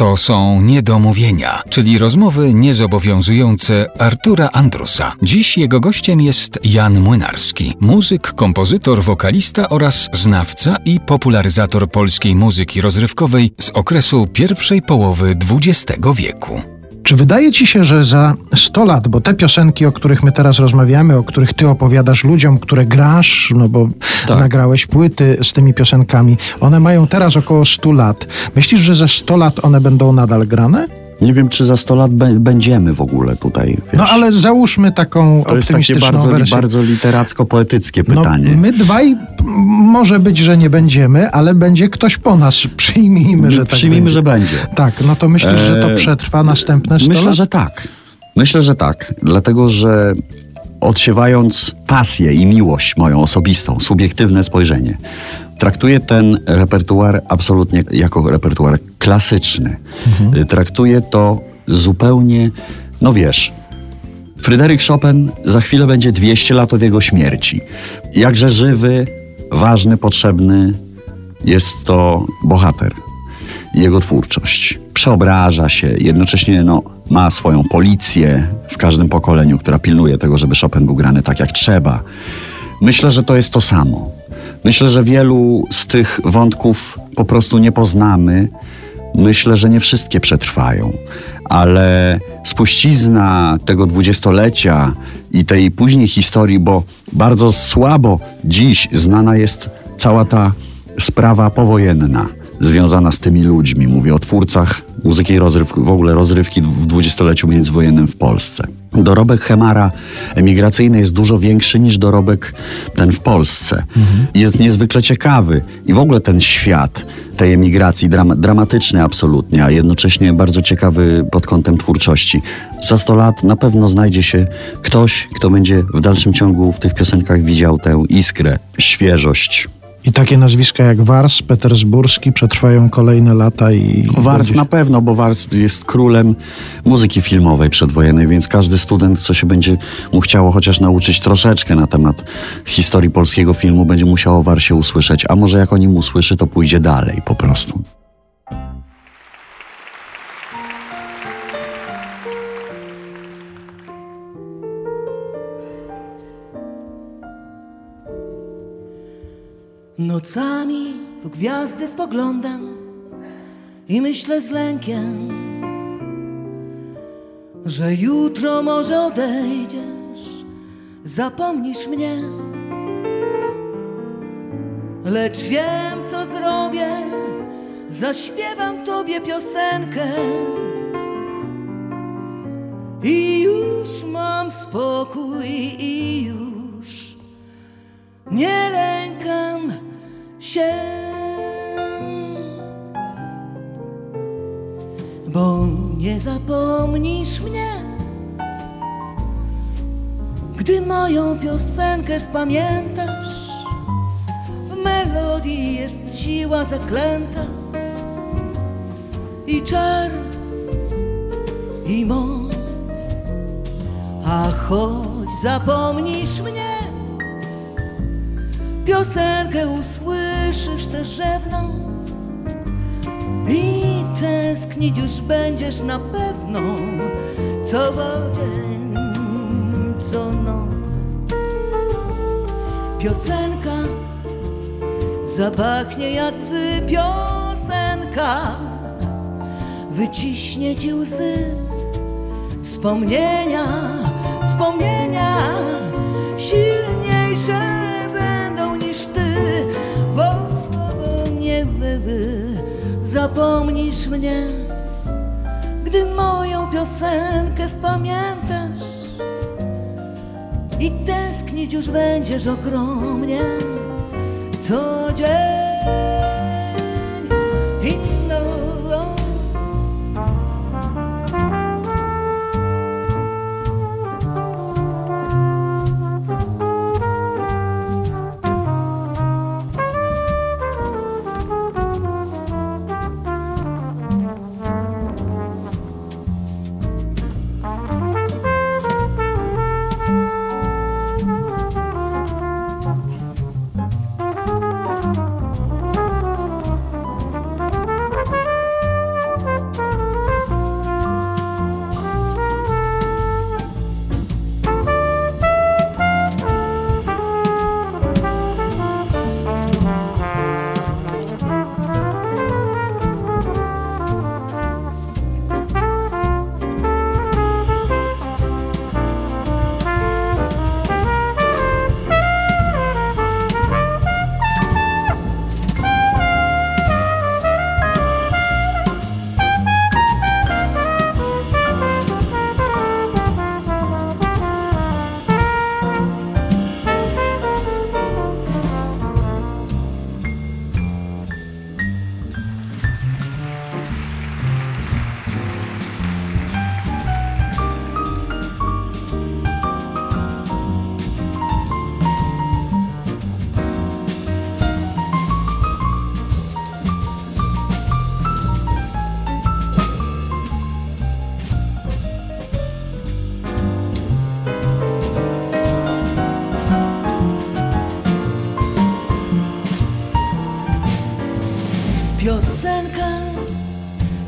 To są niedomówienia, czyli rozmowy niezobowiązujące Artura Andrusa. Dziś jego gościem jest Jan Młynarski, muzyk, kompozytor, wokalista oraz znawca i popularyzator polskiej muzyki rozrywkowej z okresu pierwszej połowy XX wieku. Czy wydaje ci się, że za 100 lat, bo te piosenki, o których my teraz rozmawiamy, o których ty opowiadasz ludziom, które grasz, no bo tak. nagrałeś płyty z tymi piosenkami, one mają teraz około 100 lat. Myślisz, że za 100 lat one będą nadal grane? Nie wiem, czy za 100 lat będziemy w ogóle tutaj. Wiesz. No ale załóżmy taką to optymistyczną To jest takie bardzo, wersję. bardzo literacko-poetyckie no, pytanie. No, my dwaj może być, że nie będziemy, ale będzie ktoś po nas. Przyjmijmy, że tak Przyjmijmy, będzie. że będzie. Tak, no to myślisz, że to przetrwa następne 100 Myślę, lat? że tak. Myślę, że tak. Dlatego, że odsiewając pasję i miłość moją osobistą, subiektywne spojrzenie, traktuję ten repertuar absolutnie jako repertuar klasyczny. Mhm. Traktuję to zupełnie, no wiesz, Fryderyk Chopin za chwilę będzie 200 lat od jego śmierci. Jakże żywy, ważny, potrzebny jest to bohater. Jego twórczość. Przeobraża się, jednocześnie no, ma swoją policję w każdym pokoleniu, która pilnuje tego, żeby Chopin był grany tak jak trzeba. Myślę, że to jest to samo. Myślę, że wielu z tych wątków po prostu nie poznamy. Myślę, że nie wszystkie przetrwają, ale spuścizna tego dwudziestolecia i tej później historii, bo bardzo słabo dziś znana jest cała ta sprawa powojenna związana z tymi ludźmi. Mówię o twórcach muzyki rozrywki, w ogóle rozrywki w dwudziestoleciu międzywojennym w Polsce. Dorobek Hemara emigracyjny jest dużo większy niż dorobek ten w Polsce. Mhm. Jest niezwykle ciekawy i w ogóle ten świat tej emigracji dram dramatyczny absolutnie, a jednocześnie bardzo ciekawy pod kątem twórczości. Za 100 lat na pewno znajdzie się ktoś, kto będzie w dalszym ciągu w tych piosenkach widział tę iskrę, świeżość, i takie nazwiska jak Wars, Petersburski przetrwają kolejne lata i... Wars będzie... na pewno, bo Wars jest królem muzyki filmowej przedwojennej, więc każdy student, co się będzie mu chciało chociaż nauczyć troszeczkę na temat historii polskiego filmu, będzie musiał o Warsie usłyszeć, a może jak o nim usłyszy, to pójdzie dalej po prostu. Nocami w gwiazdy spoglądam i myślę z lękiem, że jutro może odejdziesz, zapomnisz mnie. Lecz wiem, co zrobię, zaśpiewam tobie piosenkę i już mam spokój i już się, bo nie zapomnisz mnie, gdy moją piosenkę spamiętasz. W melodii jest siła zaklęta i czar i moc, a choć zapomnisz mnie piosenkę usłyszysz też rzewną i tęsknić już będziesz na pewno co dzień, co noc. Piosenka zapachnie jak piosenka, wyciśnie ci łzy, wspomnienia, wspomnienia silniejsze zapomnisz mnie, gdy moją piosenkę spamiętasz i tęsknić już będziesz ogromnie co dzień.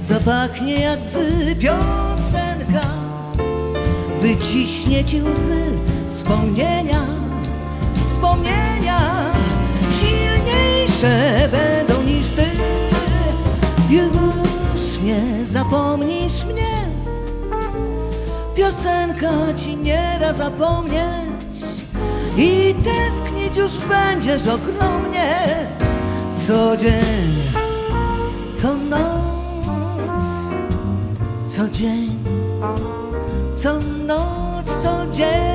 Zapachnie jak bzy piosenka. Wyciśnie ci łzy wspomnienia, wspomnienia. Silniejsze będą niż ty. Już nie zapomnisz mnie, piosenka ci nie da zapomnieć. I tęsknić już będziesz ogromnie. Co dzień, co noc, co dzień, co noc, co dzień.